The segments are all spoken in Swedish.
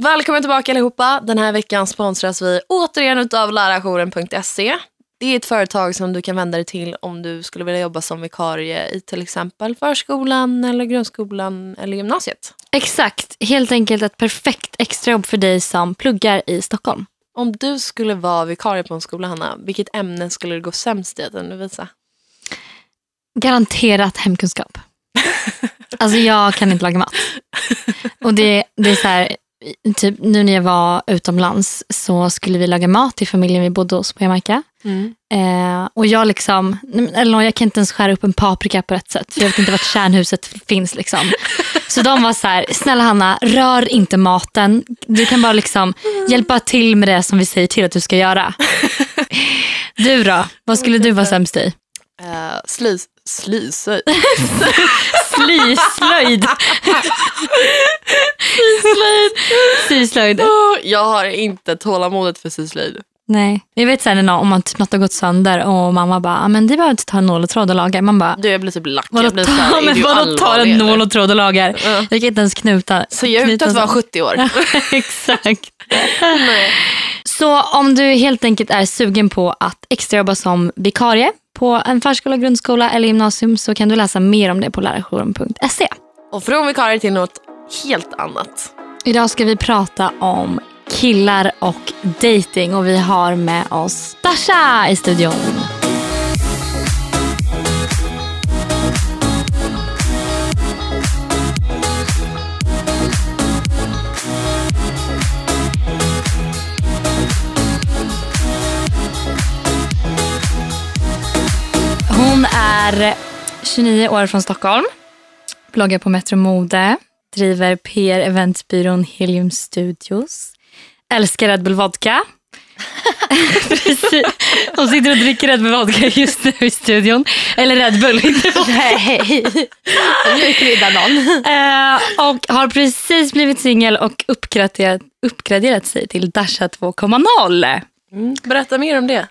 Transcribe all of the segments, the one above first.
Välkommen tillbaka allihopa. Den här veckan sponsras vi återigen av lärarjouren.se. Det är ett företag som du kan vända dig till om du skulle vilja jobba som vikarie i till exempel förskolan, eller grundskolan eller gymnasiet. Exakt, helt enkelt ett perfekt extrajobb för dig som pluggar i Stockholm. Om du skulle vara vikarie på en skola, Hanna, vilket ämne skulle du gå sämst i att undervisa? Garanterat hemkunskap. alltså jag kan inte laga mat. Och det, det är så här, typ, nu när jag var utomlands så skulle vi laga mat till familjen vi bodde hos på Jamaica. Mm. Eh, och jag liksom, eller jag kan inte ens skära upp en paprika på rätt sätt för jag vet inte vart kärnhuset finns. Liksom. Så de var så här, snälla Hanna, rör inte maten. Du kan bara liksom hjälpa till med det som vi säger till att du ska göra. Du då, vad skulle du vara sämst i? Uh, slys, slysöjd. Slyslöjd. Syslöjd. Syslöjd. Jag har inte tålamodet för syslöjd. Nej. Jag vet så här, om man typ något har gått sönder och mamma bara, "Ah, men det behöver inte ta en nål och tråd och laga. Man bara, Du, jag blir typ lack. vadå här, ta, är men vadå tar en nål och tråd och lagar? Ja. Jag kan inte ens knuta. Så jag ut att vara 70 år. Exakt. Nej. Så om du helt enkelt är sugen på att extrajobba som vikarie på en förskola, grundskola eller gymnasium så kan du läsa mer om det på lärarjouren.se. Och från vikarie till något helt annat. Idag ska vi prata om killar och dating och vi har med oss Dasha i studion. Är 29 år från Stockholm. Bloggar på Metro Mode. Driver PR-eventbyrån Helium Studios. Älskar Red Bull Vodka. Precis. Hon sitter och dricker Red Bull Vodka just nu i studion. Eller Red Bull, inte vodka. Nej, nu kryddar någon. Eh, och har precis blivit singel och uppgraderat, uppgraderat sig till Dasha 2.0. Mm. Berätta mer om det.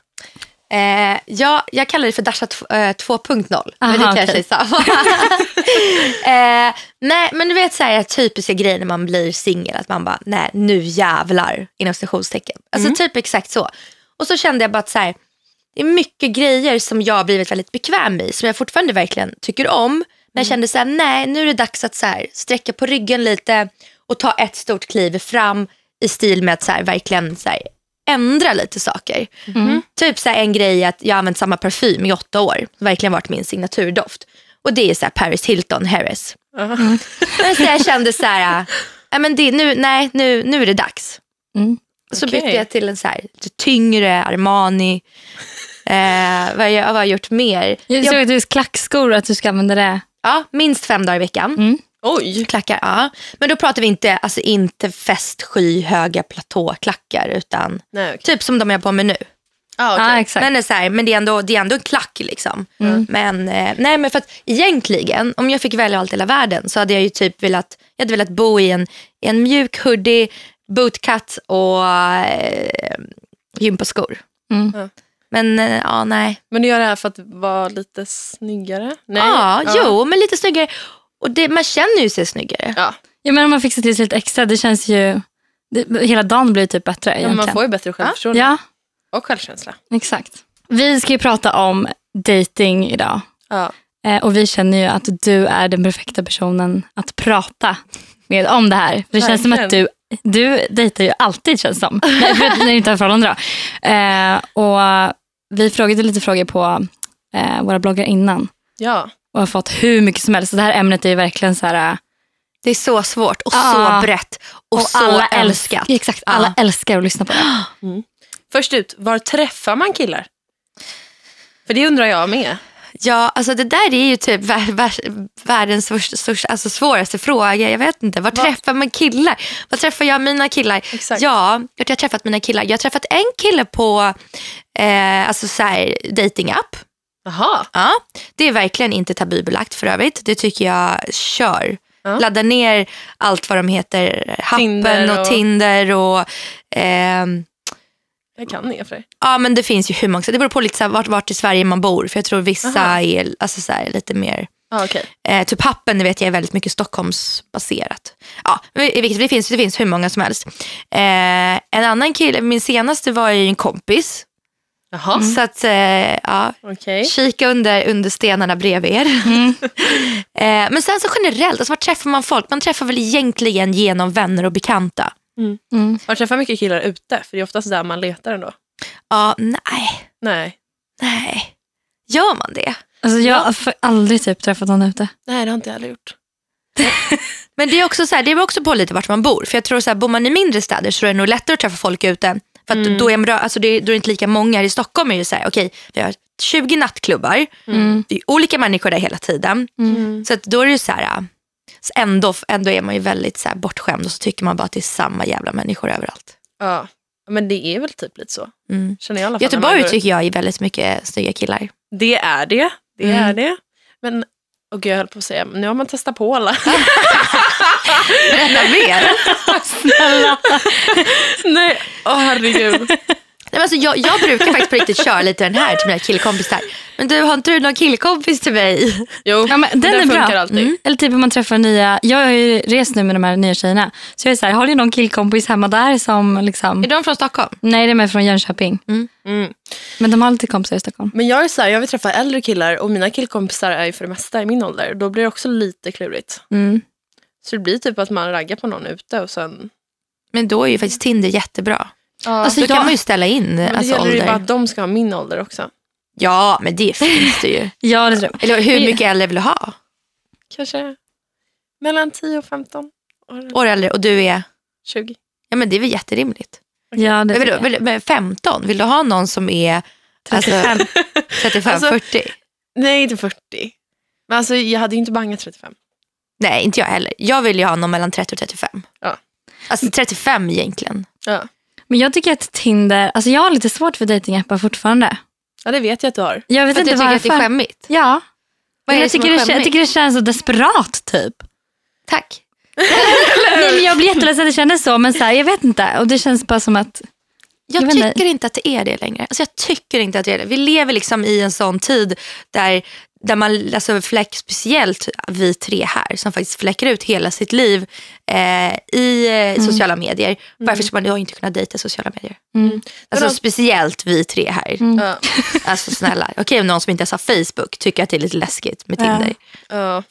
Eh, ja, jag kallar det för Dasha t- eh, 2.0. Men det kanske okej. är samma. eh, nej, men du vet så här typiska grejer när man blir singel. Att man bara, nej nu jävlar. Inom stationstecken. Alltså typ exakt så. Och så kände jag bara att så här, det är mycket grejer som jag har blivit väldigt bekväm i. Som jag fortfarande verkligen tycker om. Men jag kände så här, nej nu är det dags att så här, sträcka på ryggen lite. Och ta ett stort kliv fram. I stil med att så här, verkligen så här, ändra lite saker. Typ så en grej är att jag har använt samma parfym i åtta år. Verkligen varit min signaturdoft. Och det är så Paris Hilton Harris. Men så jag kände så här, äh, men det, nu, nej, nu, nu är det dags. Mm. Så Okej. bytte jag till en så här, tyngre Armani. Eh, vad, jag, vad har jag gjort mer? Jag såg att du har klackskor att du ska använda det. Ja, minst fem dagar i veckan. Oj. Klackar, ja. Men då pratar vi inte, alltså inte festsky höga platåklackar utan Nej, okej. typ som de jag har på mig nu. Ah, okej. Ja, exakt. Men, det är så här, men det är, ändå, det är ändå en klack. Liksom. Men, eh, nej, men för att egentligen, om jag fick välja allt i hela världen så hade jag ju typ velat, jag hade velat bo i en, i en mjuk hoodie, bootcut och eh, gympaskor. Mm. Ja. Men eh, ja, nej. Men du gör det här för att vara lite snyggare? Nej. Ja, jo, men lite snyggare. Och det, man känner ju sig snyggare. Ja. Ja, men om man fixar till sig lite extra, det känns ju... Det, hela dagen blir typ bättre Men egentligen. man får ju bättre självförtroende. Ja, Och självkänsla. exakt. Vi ska ju prata om dating idag. Ja. Eh, och vi känner ju att du är den perfekta personen att prata med om det här. Det känns som att du, du dejtar ju alltid känns som. Nej, för att, när du inte har förhållande då. Eh, och vi frågade lite frågor på eh, våra bloggar innan. ja. Och har fått hur mycket som helst. Så det här ämnet är ju verkligen så här... eh, Det är så svårt och Ja. så brett och, så alla älskat. exakt, alla älskar att lyssna på det. Först ut, var träffar man killar? För det undrar jag med. Ja, alltså det där är ju typ vär, vär, världens största, största, alltså svåraste fråga. Jag vet inte, var Va? träffar man killar? Var träffar jag mina killar? Exakt. Ja, jag har träffat mina killar. Jag har träffat en kille på eh, alltså så här, datingapp. Jaha. Ja, det är verkligen inte tabubelagt för övrigt. Det tycker jag, kör. Ja. Ladda ner allt vad de heter. Happen Tinder och, och- Tinder och ehm, Jag kan för dig. Ja men det finns ju hur många. Det beror på lite så här, vart, vart i Sverige man bor. För jag tror vissa Aha. är alltså så här, lite mer Ja, okej. Eh, typ Happen det vet jag är väldigt mycket Stockholmsbaserat. Ja, vilket det finns, det finns hur många som helst. Eh, en annan kille, min senaste var ju en kompis. Jaha, Så att, eh, ja, okej. kika under, under stenarna bredvid er. eh, men sen så generellt, alltså, var träffar man folk? Man träffar väl egentligen genom vänner och bekanta. Mm. Har du träffat mycket killar ute? För det är oftast där man letar ändå. Ja, nej, Nej. nej. Gör man det? Alltså, jag har aldrig typ träffat någon ute. Nej, det har inte jag heller gjort. Men det är också så här, det beror också på lite vart man bor. För jag tror så här, bor man i mindre städer så är det nog lättare att träffa folk ute. För att då, är alltså det, då är det inte lika många. I Stockholm är det så här, okej, vi har 20 nattklubbar. Mm. Det är olika människor där hela tiden. Så att då är det så här, så ändå, ändå är man ju väldigt så här bortskämd och så tycker man bara att det är samma jävla människor överallt. Ja, men det är väl typ lite så. Mm. Känner jag i alla fall. Göteborg går tycker jag är väldigt mycket snygga killar. Det är det. Det Mm. är det. Men, och jag höll på att säga, nu har man testat på alla. Berätta mer. Åh herregud. Nej, men alltså, jag, jag brukar faktiskt på riktigt köra lite den här till mina killkompisar. Men du, har inte du någon killkompis till mig? Jo, Ja, men den är funkar bra. alltid. Mm. Eller typ om man träffar nya, jag har ju rest nu med de här nya tjejerna. Så jag är så här, har ni någon killkompis hemma där som liksom, Är de från Stockholm? nej de är från Jönköping. Mm. Men de har alltid kompisar i Stockholm. Men jag är så här, jag vill träffa äldre killar och mina killkompisar är ju för det mesta i min ålder. Då blir det också lite klurigt. Mm. Så det blir typ att man raggar på någon ute och sen... Men då är ju faktiskt Tinder jättebra. Ja, Alltså, Då kan man ju ställa in men det alltså, gäller ju ålder. bara att de ska ha min ålder också. Ja, men det finns det ju. Ja, det tror jag. Eller hur mycket äldre vill du ha? Kanske mellan 10 och 15 år. År äldre och du är? 20. Ja, men det är väl jätterimligt. Ja, det vill, vill, men 15, vill du ha någon som är 35. Alltså, 35, Alltså- 40? Nej, inte 40. Men alltså jag hade ju inte bangat 35. Nej, inte jag heller. Jag vill ju ha någon mellan 30 och 35. Ja. Alltså 35 egentligen. Ja. Men jag tycker att Tinder, alltså jag har lite svårt för datingappar fortfarande. ja, det vet jag att du har. Jag vet För att inte du tycker att varför. det är skämmigt. Ja. Vad är det jag, tycker är det, jag tycker det känns så desperat typ. Tack. Nej, men jag blir jätteledsen att det kändes så men så här, jag vet inte. Och det känns bara som att, Jag, Jag tycker inte att det är det längre. Alltså jag tycker inte att det är det. Vi lever liksom i en sån tid där, där man, alltså fläck, speciellt vi tre här, som faktiskt fläcker ut hela sitt liv eh, i eh, sociala medier. Varför ska man då inte kunna dejta i sociala medier? mm. Alltså Men då- speciellt vi tre här. Ja. Alltså snälla. Okej om någon som inte ens har Facebook tycker att det är lite läskigt med Tinder. Ja.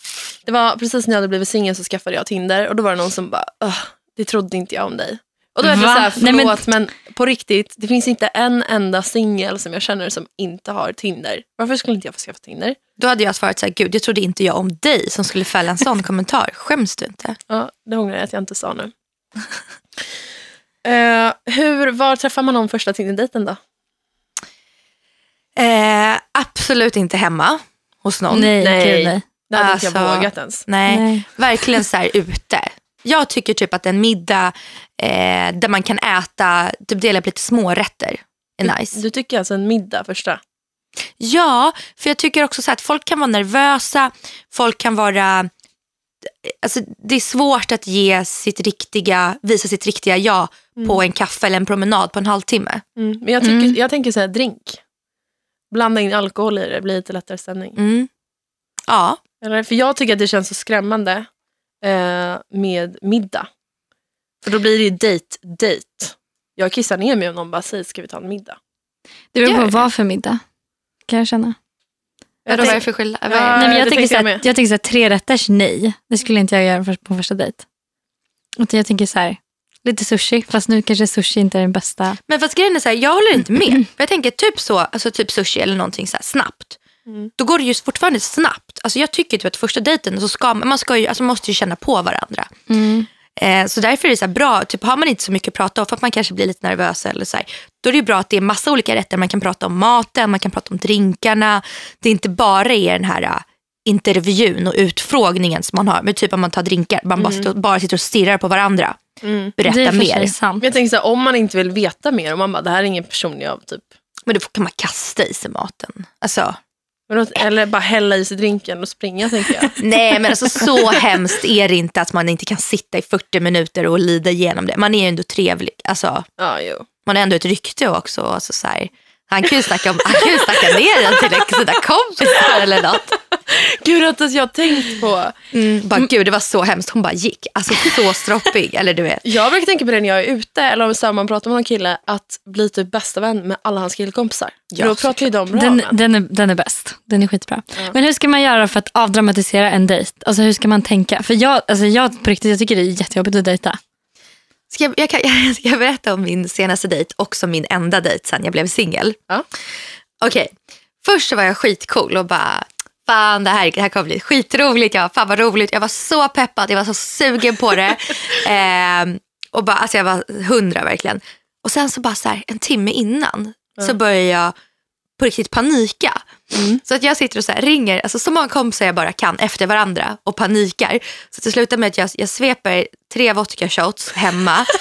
Det var precis när jag hade blivit singel så skaffade jag Tinder och då var det någon som bara, "Åh, det trodde inte jag om dig. Och då är det så här, Nej, förlåt men- men... på riktigt, det finns inte en enda singel som jag känner som inte har Tinder. Varför skulle inte jag få skaffa Tinder? Då hade jag svarat så här, gud jag trodde inte jag om dig som skulle fälla en sån kommentar. Skäms du inte? Ja, det ångrar jag att jag inte sa nu. Eh, hur, var träffar man någon första Tinder-dejten då? Eh, absolut inte hemma hos någon. nej, Nej. gud, nej. Det hade inte jag Alltså, vågat ens. Nej, Nej. verkligen så här ute. Jag tycker typ att en middag eh, där man kan äta, typ dela upp lite smårätter är nice. Du tycker alltså en middag första? Ja, för jag tycker också så att folk kan vara nervösa, folk kan vara... Alltså, det är svårt att ge sitt riktiga, visa sitt riktiga jag på en kaffe eller en promenad på en halvtimme. Mm. Men jag, tycker, Mm. jag tänker så här, drink. Blanda in alkohol i det, blir lite lättare stämning. Mm. Ja, Eller, för jag tycker att det känns så skrämmande eh, med middag. För då blir det ju date, date. Jag kissar ner mig om någon bara säger ska vi ta en middag. Det beror på vad för middag. Kan jag känna. Tänk- vad är det för skillnad? Ja? Nej, men jag, tänker så jag jag tänker så här, tre rätters nej. Det skulle inte jag göra på första dejt. Utan jag tänker så här, lite sushi. Fast nu kanske sushi inte är den bästa. Men fast grejen är så här, jag håller inte med. För jag tänker typ så, alltså typ sushi eller någonting så här snabbt. Mm. Då går det ju fortfarande snabbt. Alltså jag tycker typ att första dejten så ska man, ska ju, alltså måste ju känna på varandra. Eh, så därför är det så här bra, typ har man inte så mycket att prata om för att man kanske blir lite nervös eller så här, då är det ju bra att det är massa olika rätter. Man kan prata om maten, man kan prata om drinkarna. Det är inte bara är den här uh, intervjun och utfrågningen som man har. Men typ om man tar drinkar, man bara, sitter, bara sitter och stirrar på varandra. Mm. det Berätta mer. sant. Jag tänker så här, om man inte vill veta mer, om man bara det här är ingen person jag typ Men då kan man kasta i sig maten. Alltså, Men Eller bara hälla i sig drinken och springa tänker jag. Nej men alltså så hemskt är det inte att man inte kan sitta i 40 minuter och lida igenom det. Man är ju ändå trevlig. Alltså, Ja, man har ändå ett rykte också. Alltså, så här, Han kan ju snacka, om, han kan ju snacka ner den till sina kompisar eller något. Gud, att ens jag tänkt på. Mm, bara, gud, det var så hemskt. Hon bara gick. Alltså så stroppig. eller du vet. Jag brukar tänka på det när jag är ute eller om så här, man pratar med någon kille att bli typ bästa vän med alla hans killkompisar. Ja, Då pratar ju de bra Den, den, är, den är bäst. Den är skitbra. Men hur ska man göra för att avdramatisera en dejt? Alltså hur ska man tänka? För jag, alltså jag på riktigt, jag tycker det är jättejobbigt att dejta. Ska jag, jag, kan, jag ska berätta om min senaste dejt, också min enda dejt sen jag blev singel. Ja. Okej, först så var jag skitcool och bara, fan det här, det här kommer bli skitroligt. Jag, fan vad roligt. Jag var så peppad, jag var så sugen på det. Ehm, och bara, alltså jag var hundra verkligen. Och sen så bara så här, en timme innan så började jag på riktigt panika. Så att jag sitter och så här ringer alltså så många kompisar jag bara kan efter varandra och panikar. Så det slutar med att jag, jag sveper tre vodka shots hemma.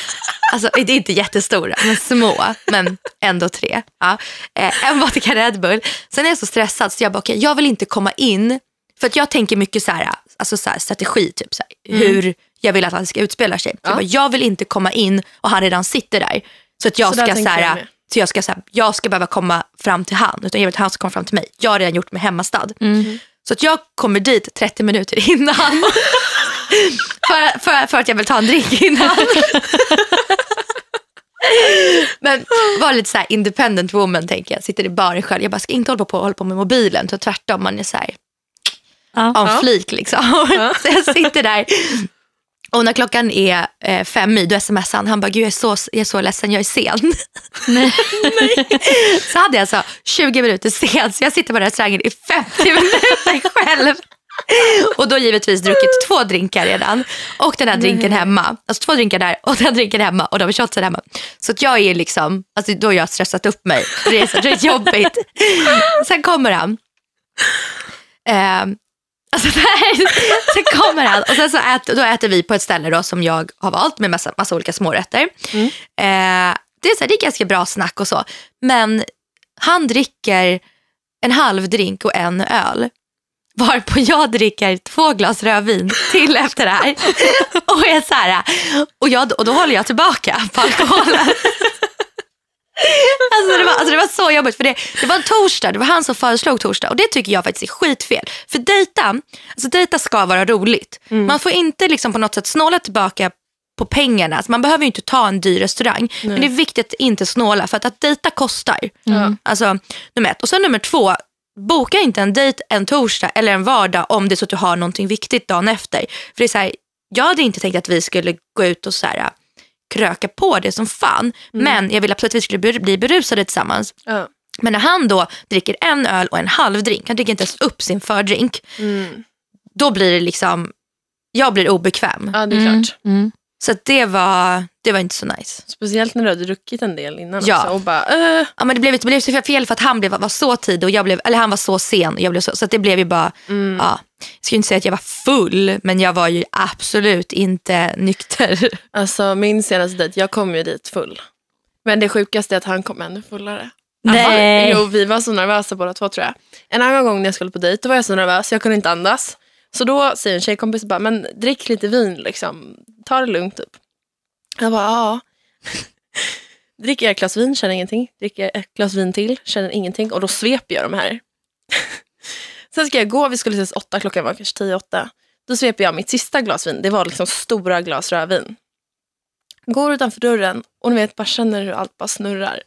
Alltså det är inte jättestora men små men ändå tre. Ja. Eh, en vodka Red Bull. Sen är jag så stressad så jag bara okay, jag vill inte komma in. För att jag tänker mycket så här, alltså så här, strategi typ så här, hur jag vill att han ska utspela sig. Så jag, bara, jag vill inte komma in och han redan sitter där. Så att jag Så ska så här. Så jag ska, så här, jag ska behöva komma fram till han, utan jag vill att han ska komma fram till mig. Jag har redan gjort mig hemmastad. Så att jag kommer dit 30 minuter innan. för, för, för att jag vill ta en drink innan. Men var lite så här independent woman tänker jag. Sitter i baren själv. Jag bara ska inte hålla på, hålla på med mobilen. Så tvärtom, man är så här Ja. Ja. flik liksom. så jag sitter där. Och när klockan är eh, fem i, då smsar han. Han bara, gud jag är så, jag är så ledsen, jag är sen. Nej. Så hade jag alltså 20 minuter sen, så jag sitter på restaurangen i 50 minuter själv. Och då givetvis druckit två drinkar redan. Och den här drinken hemma. Alltså två drinkar där och den här drinken hemma och de shotsen hemma. Så att jag är liksom, alltså då har jag stressat upp mig. Det är så det är jobbigt. Sen kommer han. Ehm, Alltså, nej. Sen kommer han och sen så äter, då äter vi på ett ställe då, som jag har valt med massa, massa olika smårätter. Eh, det, är så här, det är ganska bra snack och så. Men han dricker en halv drink och en öl. Varpå jag dricker två glas rödvin till efter det här. Och, är så här, och, jag, och då håller jag tillbaka på alkoholen. Alltså det, var, alltså det var så jobbigt för det, det var en torsdag, det var han som föreslog torsdag och det tycker jag faktiskt är skitfel. För dejta, alltså dejta ska vara roligt. Man får inte liksom på något sätt snåla tillbaka på pengarna. Alltså man behöver ju inte ta en dyr restaurang. Men det är viktigt att inte snåla för att, att dejta kostar. Alltså nummer ett. Och sen nummer två, boka inte en dejt en torsdag eller en vardag om det är så att du har någonting viktigt dagen efter. För det är så här, jag hade inte tänkt att vi skulle gå ut och så här, kröka på det som fan. Men jag ville absolut att vi skulle bli- berusade tillsammans. Ja. Men när han då dricker en öl och en halv drink, han dricker inte ens upp sin fördrink. Mm. Då blir det liksom, jag blir obekväm. ja, det är Mm. klart. Mm. Så det, var, det var inte så nice. Speciellt när du hade druckit en del innan Ja. också. Och bara, äh, Ja, men det blev, det blev så fel för att han blev, var så tidig och jag blev, eller han var så sen. Och jag blev så, så det blev ju bara, mm. ja, jag ska inte säga att jag var full men jag var ju absolut inte nykter. Alltså min senaste dejt, jag kom ju dit full. Men det sjukaste är att han kom ännu fullare. Nej. Jo, vi var så nervösa båda två tror jag. En annan gång när jag skulle på dejt, då var jag så nervös, jag kunde inte andas. Så då säger en tjejkompis bara, men drick lite vin liksom. Ta det lugnt typ. Jag bara, ja. Dricker jag ett glas vin, känner ingenting. Dricker jag ett glas vin till, känner ingenting. Och då sveper jag de här. Sen ska jag gå, vi skulle ses åtta, klockan var kanske tio, åtta. Då sveper jag mitt sista glas vin, det var liksom stora glas rödvin. Går utanför dörren och ni vet, bara känner hur allt bara snurrar.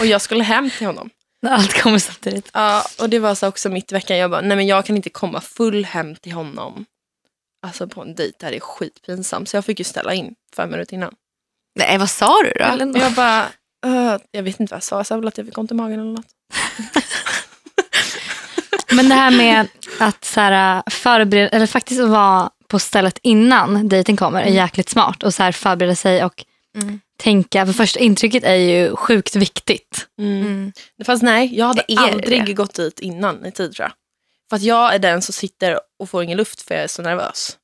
Och jag skulle hem till honom. När allt kommer samtidigt. Ja, och det var så också mitt i veckan. Jag bara, nej men jag kan inte komma full hem till honom. Alltså på en dejt, det här är skitpinsamt. Så jag fick ju ställa in fem minuter innan. Nej, vad sa du då? Och jag bara, "Öh", jag vet inte vad jag sa. Jag sa väl att jag fick ont i magen eller något. Men det här med att så här, förbereda, eller faktiskt att vara på stället innan dejten kommer är jäkligt smart. Och så här, förbereda sig och Mm. tänka. För första intrycket är ju sjukt viktigt. Mm. Fast nej, jag hade aldrig det. gått dit innan i tid tror jag. För att jag är den som sitter och får ingen luft för jag är så nervös.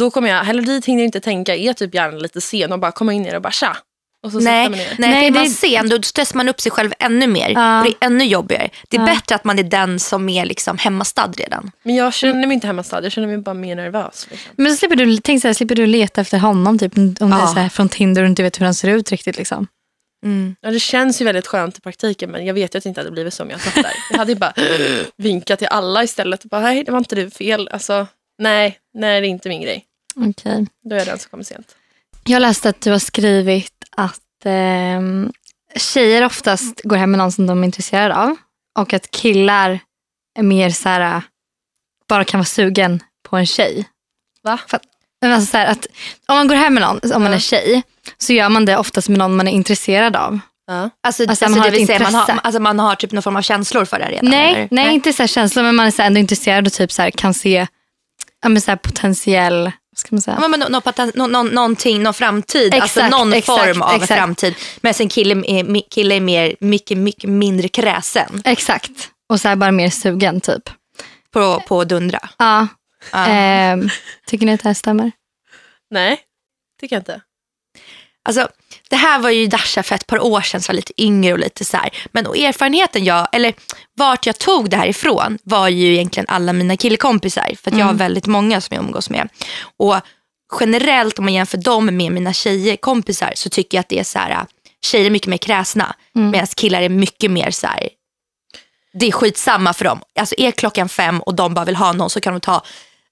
Då kommer jag, hellre dit hinner jag inte tänka, är typ gärna lite sen och bara komma in i det och bara tja. Och så Nej, ner. nej, Nej, är man det- sen då stressar man upp sig själv ännu mer. Och det är ännu jobbigare. Det är Ja. bättre att man är den som är liksom hemmastad redan. Men jag känner mig inte hemmastad, jag känner mig bara mer nervös. Liksom. Men så slipper du, tänk så här, slipper du leta efter honom typ, om det är så här, från Tinder och du inte vet hur han ser ut riktigt. Liksom. Mm. Ja, det känns ju väldigt skönt i praktiken men jag vet ju att det inte hade blivit så om jag satt där. Jag hade ju bara vinkat till alla istället och bara nej det var inte du fel. Alltså, nej, nej det är inte min grej. Okej. Då är jag den som kommer sent. Jag läste att du har skrivit att ehm, tjejer oftast går hem med någon som de är intresserade av. Och att killar är mer så här, bara kan vara sugen på en tjej. Va? För men alltså så att om man går hem med någon, om man är tjej, så gör man det oftast med någon man är intresserad av. Ja. Alltså, Alltså, alltså, man har det vill man har, alltså man har typ någon form av känslor för det redan? Nej, eller? nej, inte så känslor, men man är så ändå intresserad och typ så kan se ja, men så potentiell, vad ska man säga? Ja, men, nå- nå- patent- nå- nå- någonting, någon framtid, alltså Exakt, någon exakt, form av exakt. framtid. Men sen kille är, kille är mer, mycket, mycket mindre kräsen Exakt. Och så bara mer sugen typ. på, på att dundra. Ja. Ehm, tycker ni att det här stämmer? Nej, tycker jag inte. Alltså, det här var ju Dasha för ett par år sedan, så var lite yngre och lite så här. Men erfarenheten jag, eller vart jag tog det här ifrån var ju egentligen alla mina killkompisar. För att jag har väldigt många som jag umgås med. Och generellt om man jämför dem med mina tjejkompisar så tycker jag att det är så här, tjejer är mycket mer kräsna. Medan killar är mycket mer så här, det är skitsamma för dem. Alltså är klockan fem och de bara vill ha någon så kan de ta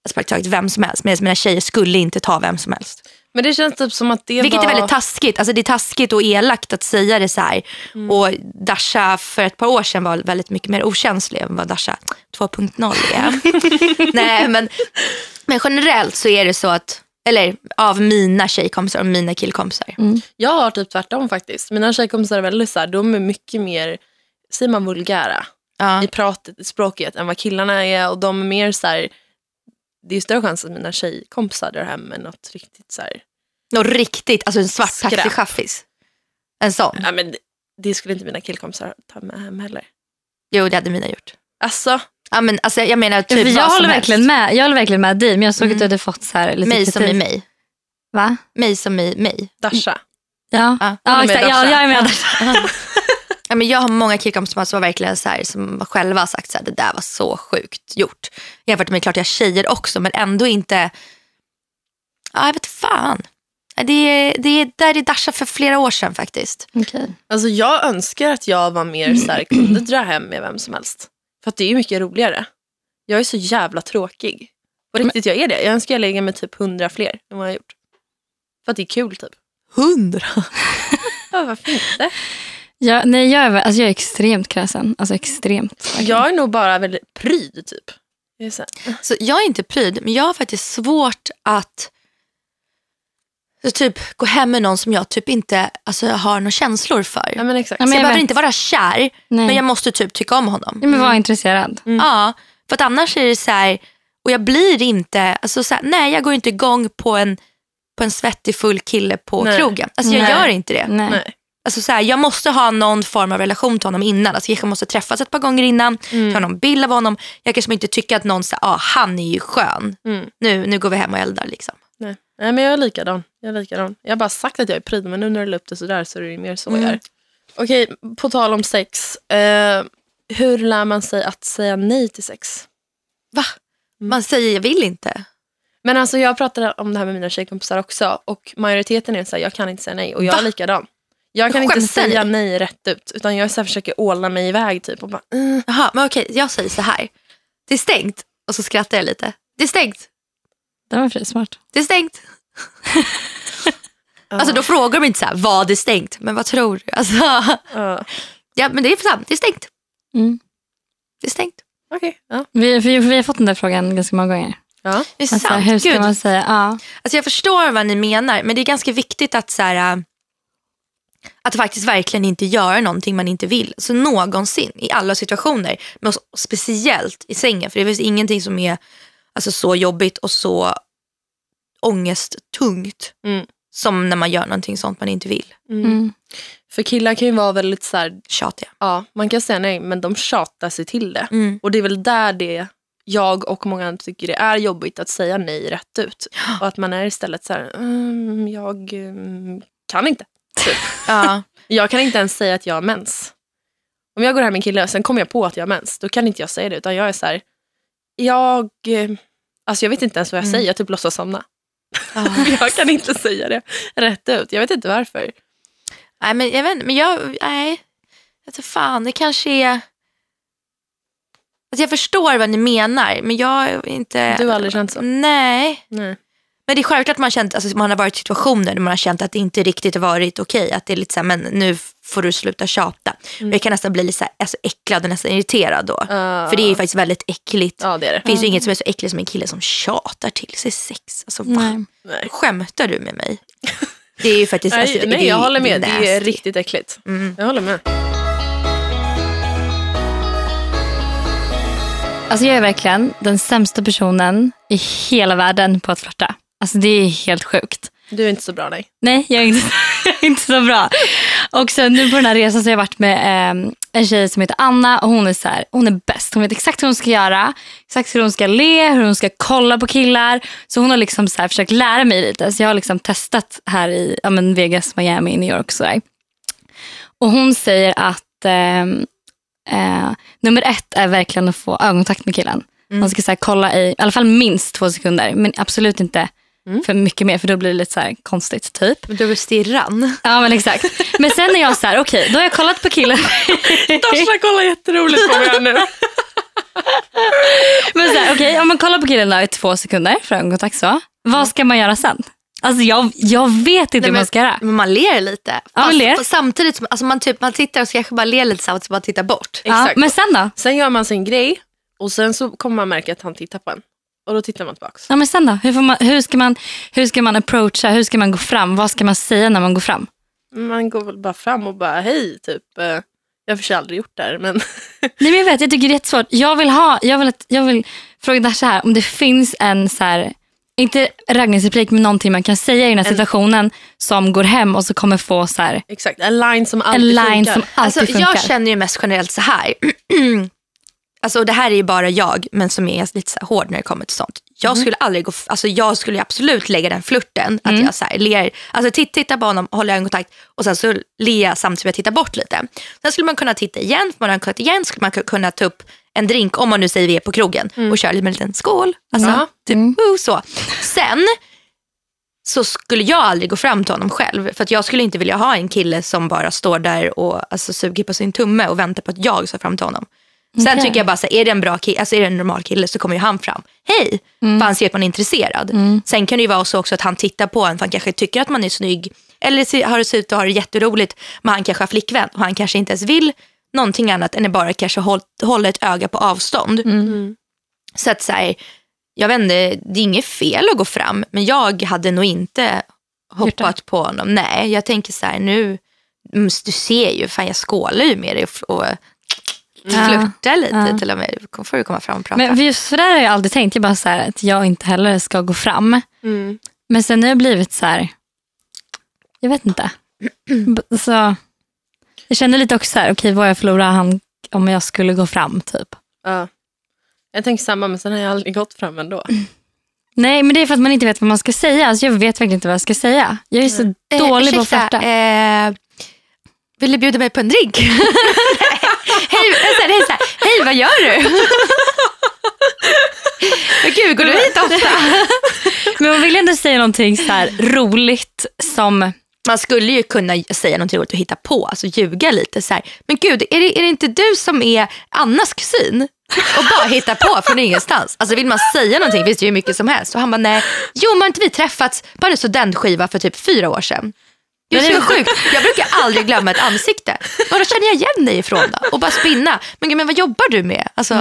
alltså, praktiskt taget vem som helst. Medan mina tjejer skulle inte ta vem som helst. Men det känns typ som att det Vilket var... är väldigt taskigt. Alltså det är taskigt och elakt att säga det så här. Och Dasha för ett par år sedan var väldigt mycket mer okänslig än vad Dasha 2.0 är. Nej men, men generellt så är det så att, eller av mina tjejkompisar och mina killkompisar. Jag har typ tvärtom faktiskt. Mina tjejkompisar är väldigt så här, de är mycket mer, säger man vulgära, Ja. i pratet, i språket än vad killarna är. Och de är mer så här, det är större chans att mina tjejkompisar drar hem med något riktigt så här, Något riktigt, alltså en svart Skräp. taxichaffis. En sån. ja, men det, det skulle inte mina killkompisar ta med hem heller. Jo det hade mina gjort. Alltså, Ja, men, alltså, jag menar Ja, typ för jag, som håller helst. verkligen med, jag håller verkligen med dig, men jag såg Mm. att du hade fått så här lite Mig som kritik. i mig. Va? Mig som i mig. Dasha. Ja, Ja, ja, exakt. ja Dasha. jag är med där. Ja, men jag har många killkompisar som var verkligen så här, som själva har sagt så här, det där var så sjukt gjort. Jämfört med klart jag har tjejer också men ändå inte, ja jag vet fan. Det är, det är där i Dasha för flera år sedan faktiskt. Okej. Alltså jag önskar att jag var mer så här, kunde dra hem med vem som helst. För att det är mycket roligare. Jag är så jävla tråkig. På riktigt, jag är det. Jag önskar jag lägger med typ hundra fler än vad jag har gjort. För att det är kul typ. Hundra? Ja, varför inte? Ja, nej, jag, är, alltså, jag är extremt kräsen. Alltså extremt. Jag är nog bara väldigt pryd typ. Jag är så här, Så jag är inte pryd men jag har faktiskt svårt att så typ gå hem med någon som jag typ inte alltså, har några känslor för. Ja men exakt. Ja, så men jag jag behöver vet. inte vara kär Nej. men jag måste typ tycka om honom. Ja, men var intresserad. Ja, för att annars är det så här, och jag blir inte, alltså så här, nej jag går inte igång på en, på en svettig full kille på Nej. krogen. Alltså jag Nej. gör inte det. Nej. Alltså så här, jag måste ha någon form av relation till honom innan. Alltså jag måste träffas ett par gånger innan, Mm. ta någon bild av honom. Jag kanske inte tycker att någon säger, ah, han är ju skön. Mm. Nu, nu går vi hem och eldar liksom. Nej. Nej men jag är likadan. Jag är likadan. Jag har bara sagt att jag är pryd men nu när du la upp det sådär så är det mer så Mm. jag är. Okej, på tal om sex. Eh, hur lär man sig att säga nej till sex? Va? Man säger jag vill inte. Men alltså jag pratade om det här med mina tjejkompisar också och majoriteten är så här, jag kan inte säga nej och jag Va? är likadan. Jag kan inte ni? säga nej rätt ut utan jag så här försöker åla mig iväg typ och bara mm. Jaha, men okej, jag säger så här. Det är stängt. Och så skrattar jag lite. Det är stängt. Det var smart. Det är stängt. Alltså då frågar de inte så här, vad är stängt? Men vad tror du? Alltså, Ja. men det är sant, det är stängt. Mm. Det är stängt. Okej, ja. Vi, vi, vi har fått den där frågan ganska många gånger. ja. Det är Alltså, sant. hur ska Gud. man säga? Ja. Alltså jag förstår vad ni menar men det är ganska viktigt att så här, äh, att faktiskt verkligen inte göra någonting man inte vill. Så någonsin i alla situationer. Men speciellt i sängen. För det finns ingenting som är alltså, så jobbigt och så ångesttungt. Mm. Som när man gör någonting sånt man inte vill. Mm. Mm. För killar kan ju vara väldigt så här, Tjatiga. ja man kan säga nej men de tjatar sig till det. Mm. Och det är väl där det jag och många andra tycker det är jobbigt att säga nej rätt ut. Och att man är istället så här, mm, jag mm, kan inte. Typ. Ja. Jag kan inte ens säga att jag har mens. Om jag går hem med en kille och sen kommer jag på att jag har mens, då kan inte jag säga det. Utan jag är så här, jag, eh, alltså jag vet inte ens vad jag Mm. säger, jag typ låtsas somna. Ja. jag kan inte säga det rätt ut. Jag vet inte varför. Nej, men jag vet inte, men jag, nej. Jag vet fan, det kanske är... Alltså jag förstår vad ni menar, men jag är inte... Du har aldrig känt så? Nej. Nej. Men det är självklart man, känt, alltså man har varit i situationer där man har känt att det inte riktigt har varit okej. Att det är lite så här, men nu får du sluta tjata. Mm. Jag kan nästan bli lite så här, alltså äcklad och nästan irriterad då. Ah. För det är ju faktiskt väldigt äckligt. Ja det är det. Finns ju inget som är så äckligt som en kille som tjatar till sig sex. Alltså? Nej. Nej. Skämtar du med mig? Det är ju faktiskt... Alltså, nej det jag håller med. det är Det är nasty. riktigt äckligt. Mm. Jag håller med. Alltså jag är verkligen den sämsta personen i hela världen på att flörta. Alltså det är helt sjukt. Du är inte så bra nej. Nej, jag är inte, jag är inte så bra. Och så nu på den här resan så har jag varit med eh, en tjej som heter Anna och hon är så här, hon är bäst. Hon vet exakt hur hon ska göra, exakt hur hon ska le, hur hon ska kolla på killar. Så hon har liksom så här försökt lära mig lite. Så jag har liksom testat här i ja, men Vegas, Miami, New York och sådär. Och hon säger att eh, eh, nummer ett är verkligen att få ögonkontakt med killen. Man ska så kolla i, i alla fall minst två sekunder, men absolut inte för mycket mer för då blir det lite så här konstigt typ. Men Du är stirran. Ja men exakt. Men sen är jag så här, okej då har jag kollat på killen. Dasha kollar jätteroligt på mig här nu. men så här, okej om man kollar på killen då i två sekunder för ögonkontakt så. Vad ska man göra sen? Alltså jag, jag vet inte hur man ska göra. Men man ler lite. Ja, man Fast ler. Samtidigt som alltså man, typ, man tittar och så kanske bara ler lite så att man tittar bort. Ja, Exakt. men sen då? Sen gör man sin grej och sen så kommer man märka att han tittar på en. Och då tittar man tillbaks. Ja, men sen då? Hur, får man, hur, ska man, hur ska man approacha? Hur ska man gå fram? Vad ska man säga när man går fram? Man går väl bara fram och bara hej typ. eh, Jag har för aldrig gjort det här men Nej, men jag vet, jag tycker det är jättesvårt. Jag vill, ha, jag vill, att- jag vill fråga Dasha här om det finns en så här, inte raggningsreplik men någonting man kan säga i den här situationen som går hem och så kommer få så här, exakt en line som en alltid line funkar. som alltid Alltså, funkar. jag känner ju mest generellt så här. alltså, det här är ju bara jag, men som är lite så hård när det kommer till sånt. Jag Mm. skulle aldrig gå, alltså jag skulle absolut lägga den flirten, att jag så här ler, alltså titt, tittar på honom, håller ögonkontakt och sen så ler jag samtidigt som jag tittar bort lite. Sen skulle man kunna titta igen, får man ögonkontakt igen skulle man ku- kunna ta upp en drink, om man nu säger vi är på krogen, och köra lite med en liten skål. Alltså, Ja. typ, woo, så. Sen så skulle jag aldrig gå fram till honom själv. För att jag skulle inte vilja ha en kille som bara står där och alltså, suger på sin tumme och väntar på att jag ska fram till honom. Sen Okej. tycker jag bara, så här, är det en bra kille, alltså är det en normal kille så kommer ju han fram. Hej! För han ser att man är intresserad. Sen kan det ju vara så också att han tittar på en för han kanske tycker att man är snygg. Eller har det sett ut och har det jätteroligt. Men han kanske har flickvän och han kanske inte ens vill någonting annat än att bara kanske håll, hålla ett öga på avstånd. Så att så här, jag vet inte, det är inget fel att gå fram, men jag hade nog inte hoppat på honom. Nej, jag tänker så här, nu, mm, du ser ju, fan jag skålar ju med dig och, och flörtar lite Ja. till och med. Då får du komma fram och prata. Men just för det har jag aldrig tänkt. Jag bara så här, att jag inte heller ska gå fram. Mm. Men sen har jag blivit så här, jag vet inte. Så, jag känner lite också så här, okej vad jag förlorar han om jag skulle gå fram typ. Ja. Jag tänker samma men sen har jag aldrig gått fram ändå. Nej men det är för att man inte vet vad man ska säga. Alltså, jag vet verkligen inte vad jag ska säga. Jag är så Eh, dålig på att ursäkta, flörta. eh, vill du bjuda mig på en drink? hej, här, hej, här, hej, vad gör du? Men Gud, går du hit ofta? Men man vill ändå säga någonting så här roligt som, Man skulle ju kunna säga något roligt och hitta på, alltså ljuga lite. Så här. Men gud, är det, är det inte du som är Annas kusin? Och bara hitta på från ingenstans. Alltså vill man säga någonting finns det ju mycket som helst. Och han bara, nej, jo men har inte vi träffats på en studentskiva för typ fyra år sedan? Det är så sjukt. Jag brukar aldrig glömma ett ansikte. Var känner jag igen dig ifrån då? Och bara spinna. Men gud, men vad jobbar du med? Alltså,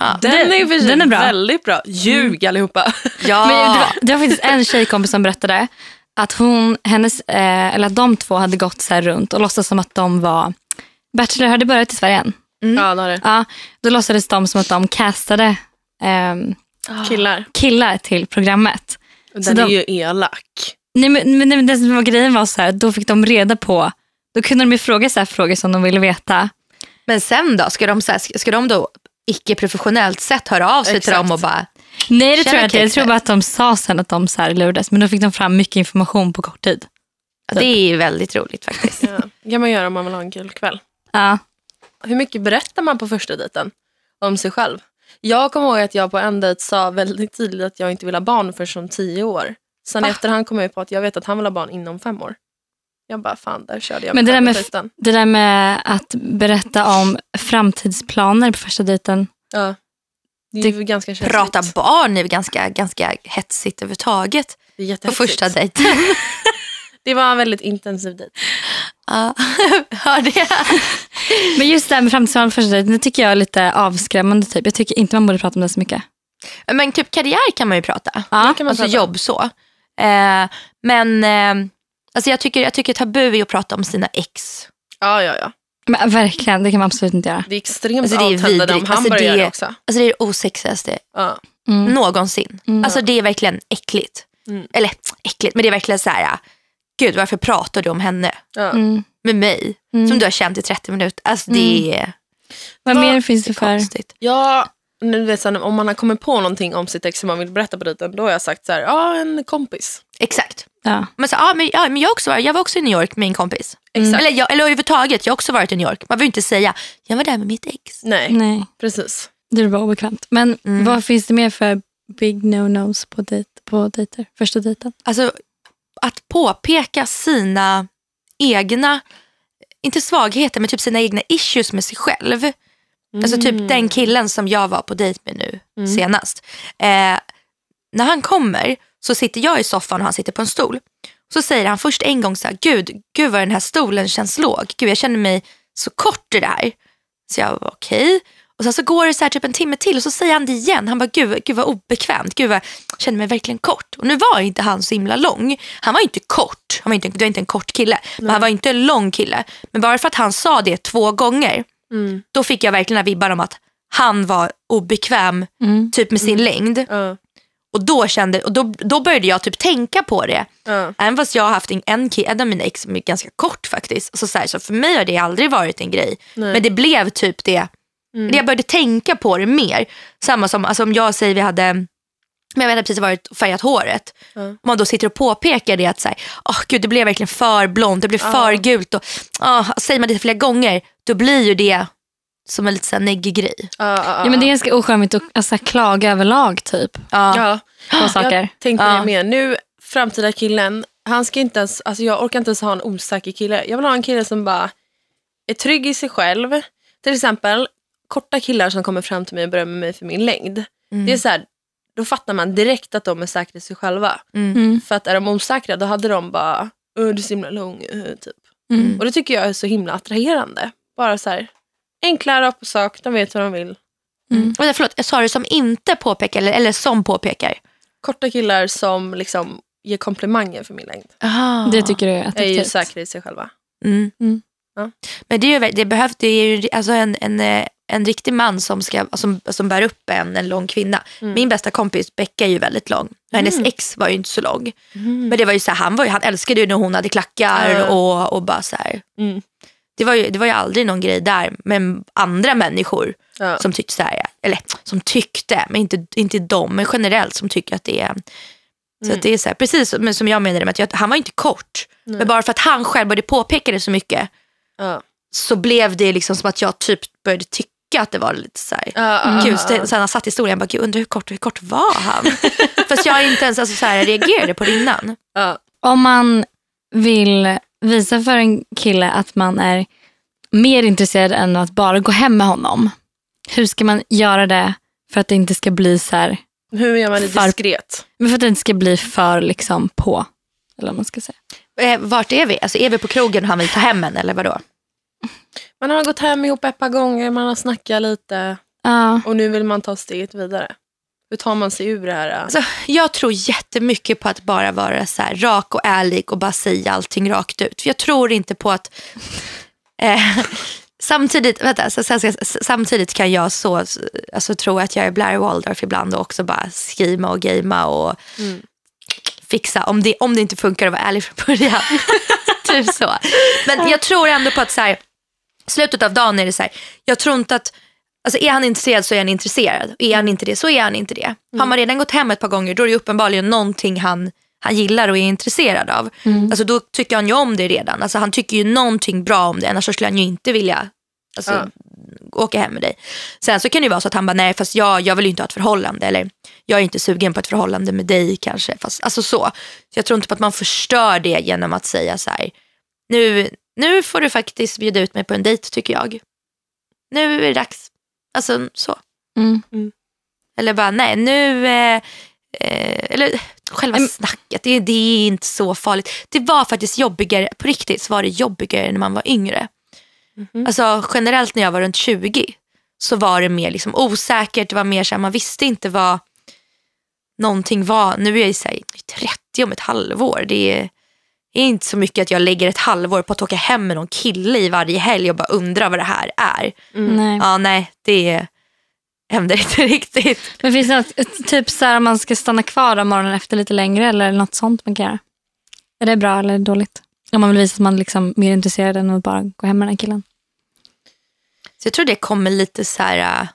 ja. Den är, för sig den är bra. väldigt bra. Ljug allihopa. ja. Men det, var, det var faktiskt en tjejkompis som berättade att, hon, hennes, eh, eller att de två hade gått så här runt och låtsas som att de var Bachelor hade börjat i Sverige än. Ja, det har det. Ja, då låtsades de som att de castade ehm, Killar. killar till programmet. Den Så är de- ju elak. Nej, men, men, men det som var grejen var så här, då fick de reda på, då kunde de ju fråga så här frågor som de ville veta. Men sen då? Ska de, så här, ska de då icke-professionellt sett höra av sig till Exakt. dem och bara, Nej det tror jag inte, jag tror bara att de sa sen att de så här lurades, men då fick de fram mycket information på kort tid. ja, det är ju väldigt roligt faktiskt. Ja. Det kan man göra om man vill ha en kul kväll. Ja. Hur mycket berättar man på första dejten om sig själv? Jag kommer ihåg att jag på en dejt sa väldigt tydligt att jag inte vill ha barn för som tio år. Sen Va? i efterhand kom jag på att jag vet att han vill ha barn inom fem år. Jag bara, fan där körde jag Men det där, med, det där med att berätta om framtidsplaner på första dejten. Ja. Det är Det- ju ganska känsligt. Prata barn är ganska, ganska hetsigt överhuvudtaget Det är på första dejten. Det var en väldigt intensiv dejt. Ja, hör det. Men just det här med framtidsplaner på första dejten, det tycker jag är lite avskrämmande. Typ. Jag tycker inte man borde prata om det så mycket. Men typ karriär kan man ju prata. Ja. kan man alltså prata. jobb så. Eh, men eh, alltså jag, tycker, jag tycker tabu är att prata om sina ex. Ja, ja, ja. Men verkligen, det kan man absolut inte göra. Det är extremt Alltså, det är avtändande om han Alltså, börjar det- göra det också. Alltså det är det osexigaste Ja. Mm. någonsin. Mm. Alltså det är verkligen äckligt. Mm. Eller äckligt, men det är verkligen så här. Gud varför pratar du om henne Ja. Mm. med mig Mm. som du har känt i 30 minuter? Alltså det är, Vad Vad- mer finns det för? konstigt. Ja, nu vet jag, om man har kommit på någonting om sitt ex som man vill berätta på dejten, då har jag sagt så här, ja en kompis. Exakt. Ja. Men, så, ja, men, ja, men jag, också var, jag var också i New York med en kompis. Exakt. Eller, jag, eller överhuvudtaget, jag har också varit i New York. Man vill inte säga, jag var där med mitt ex. Nej, Nej, precis. det bara obekvämt. Men Mm. vad finns det mer för big no-nos på, dejt, på dejter? Första dejten? Alltså att påpeka sina egna, inte svagheter, men typ sina egna issues med sig själv. Alltså typ den killen som jag var på dejt med nu Mm. senast. Eh, när han kommer så sitter jag i soffan och han sitter på en stol. Så säger han först en gång så här, gud, gud vad den här stolen känns låg. Gud jag känner mig så kort i det här. Så jag var okej. Och sen så går det så här typ en timme till och så säger han det igen. Han bara, gud, gud vad obekvämt. Gud vad, jag känner mig verkligen kort. Och nu var inte han så himla lång. Han var inte kort. Han var inte, det var inte en kort kille. Men han var inte en lång kille. Men bara för att han sa det två gånger Mm. då fick jag verkligen vibbar om att han var obekväm Mm. typ med sin längd. Ja, Och då kände, och då, då började jag typ tänka på det. ja. Även fast jag har haft en, en, av mina ex som är ganska kort faktiskt. Alltså så, här, så för mig har det aldrig varit en grej. Nej. Men det blev typ det. Mm. Jag började tänka på det mer. Samma som alltså, om jag säger vi hade men jag hade precis varit färgat håret. Ja. Om man då sitter och påpekar det att så här, "Åh, gud, det blev verkligen för blont, det blev för gult. Och, åh, säger man det flera gånger då blir ju det som en lite neggig grej. Ja, ja, Ja, men det är ganska ocharmigt att alltså, klaga överlag typ, Ja. ja. på saker. Jag tänkte Ja. det med. Nu, framtida killen, han ska inte ens, alltså jag orkar inte ens ha en osäker kille. Jag vill ha en kille som bara är trygg i sig själv. Till exempel korta killar som kommer fram till mig och berömmer mig för min längd. Det är så här, då fattar man direkt att de är säkra i sig själva. Mm. För att är de osäkra då hade de bara, "Åh, du är så himla lång. eh, Typ. Mm. Och det tycker jag är så himla attraherande. Bara så här, enkla, rakt på sak, de vet vad de vill. Mm. Vänta, förlåt, jag sa det som inte påpekar eller, eller som påpekar. Korta killar som liksom ger komplimanger för min längd. Det tycker du är Är ju attraktivt. säkra i sig själva. Mm. Mm. Ja. Men det, är ju, det, behövs, det är ju alltså en, en, eh, en riktig man som, ska, som, som bär upp en, en lång kvinna. Mm. Min bästa kompis Becka är ju väldigt lång. Hennes Mm. ex var ju inte så lång. Men det var ju så här, han, var ju, han älskade ju när hon hade klackar och, och bara så här. Mm. Det var, ju, det var ju aldrig någon grej där. Men andra människor som tyckte så här, eller som tyckte, men inte, inte de, men generellt som tycker att det är så Mm. det är så här, precis som, som jag menade med att jag, han var inte kort. Nej. Men bara för att han själv började påpeka det så mycket så blev det liksom som att jag typ började tycka att det var lite så här. Ja, ja, Gud, så han satt i stolen jag bara, gud undrar hur kort, hur kort var han? Fast jag inte ens alltså, så här, reagerade på det innan. ja. Om man vill visa för en kille att man är mer intresserad än att bara gå hem med honom. Hur ska man göra det för att det inte ska bli så här, Hur gör man det Far- diskret? men för att det inte ska bli för liksom på. Eller vad man ska säga. Eh, vart är vi? Alltså, är vi på krogen och han vill ta hem en eller vadå? Man har gått hem ihop ett par gånger, man har snackat lite Ja. och nu vill man ta steget vidare. Hur tar man sig ur det här? Alltså, jag tror jättemycket på att bara vara så här, rak och ärlig och bara säga allting rakt ut. För jag tror inte på att... Eh, samtidigt, vänta, så, så, så, samtidigt kan jag så, alltså, tro att jag är Blair Waldorf ibland och också bara skrima och gamea och Mm. fixa. Om det, om det inte funkar att vara ärlig från början. typ så. Men jag tror ändå på att så här, slutet av dagen är det så här, jag tror inte att Alltså är han intresserad så är han intresserad. Är han inte det så är han inte det. Har man redan gått hem ett par gånger då är det uppenbarligen någonting han, han gillar och är intresserad av. Alltså då tycker han ju om det redan. Alltså han tycker ju någonting bra om det annars så skulle han ju inte vilja alltså, Ja. åka hem med dig. Sen så kan det vara så att han bara nej fast jag, jag vill ju inte ha ett förhållande eller jag är inte sugen på ett förhållande med dig kanske. Fast, alltså så. så jag tror inte på att man förstör det genom att säga så här nu, nu får du faktiskt bjuda ut mig på en dejt tycker jag. Nu är det dags. Alltså så. Mm. Eller bara nej nu, eh, eh, eller själva Mm. snacket, det, det är inte så farligt. Det var faktiskt jobbigare, på riktigt så var det jobbigare när man var yngre. Mhm. Alltså generellt när jag var runt 20 så var det mer liksom osäkert, det var mer så här, man visste inte vad någonting var. Nu är jag ju så här, 30 om ett halvår. Det är, är inte så mycket att jag lägger ett halvår på att åka hem med någon kille i varje helg och bara undrar vad det här är. Nej. Ja, nej, det händer inte riktigt. Men finns det något, typ så här om man ska stanna kvar om morgonen efter lite längre eller något sånt man kan göra? Är det bra eller dåligt? Om man vill visa att man liksom är mer intresserad än att bara gå hem med den här killen. Så jag tror det kommer lite så här äh,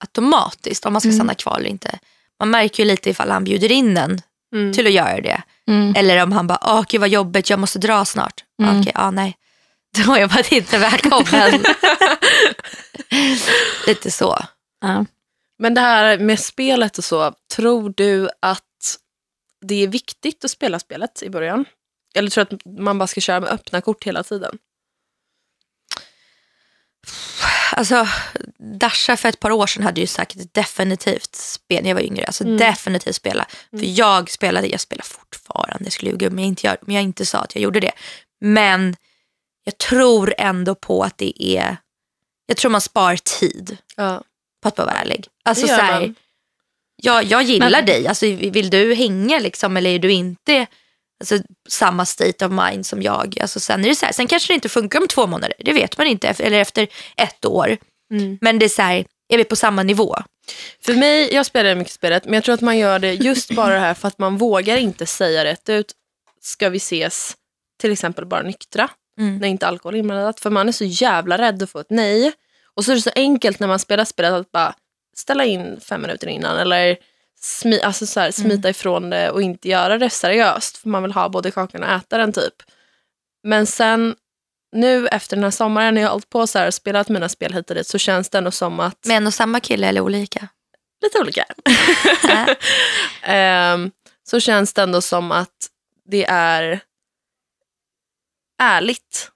automatiskt om man ska Mm. stanna kvar eller inte. Man märker ju lite ifall han bjuder in en Mm. till att göra det. Mm. Eller om han bara, åh gud vad jobbigt, jag måste dra snart. Mm. Okej, ja nej. Då är jag bara inte välkommen. lite så. Ja. Men det här med spelet och så, tror du att det är viktigt att spela spelet i början? Eller tror du att man bara ska köra med öppna kort hela tiden? Alltså, Dasha för ett par år sedan hade ju sagt definitivt spel när jag var yngre. Alltså Mm. definitivt spela. För jag spelade, jag spelar fortfarande, jag skulle ljuga om jag inte, gör, om jag inte sa att jag gjorde det. Men jag tror ändå på att det är, jag tror man spar tid Ja. på att bara vara ärlig. Alltså, Det så här, man. jag, jag gillar Men- dig, alltså, vill du hänga liksom, eller är du inte alltså, samma state of mind som jag? Alltså, sen, är det så här, sen kanske det inte funkar om två månader, det vet man inte, eller efter ett år. Mm. Men det är så här, är vi på samma nivå? För mig, jag spelar mycket spelet, men jag tror att man gör det just bara det här för att man vågar inte säga rätt ut. Ska vi ses till exempel bara nyktra, Mm. när inte alkohol är inblandat. För man är så jävla rädd att få ett nej. Och så är det så enkelt när man spelar spelet att bara ställa in fem minuter innan eller smi, alltså så här, smita ifrån det och inte göra det seriöst. För man vill ha både kakan och äta den typ. Men sen nu efter den här sommaren när jag har hållit på så här och spelat mina spel hit och dit så känns det ändå som att Med en och samma kille eller olika? lite olika. Ehm, så känns det ändå som att det är ärligt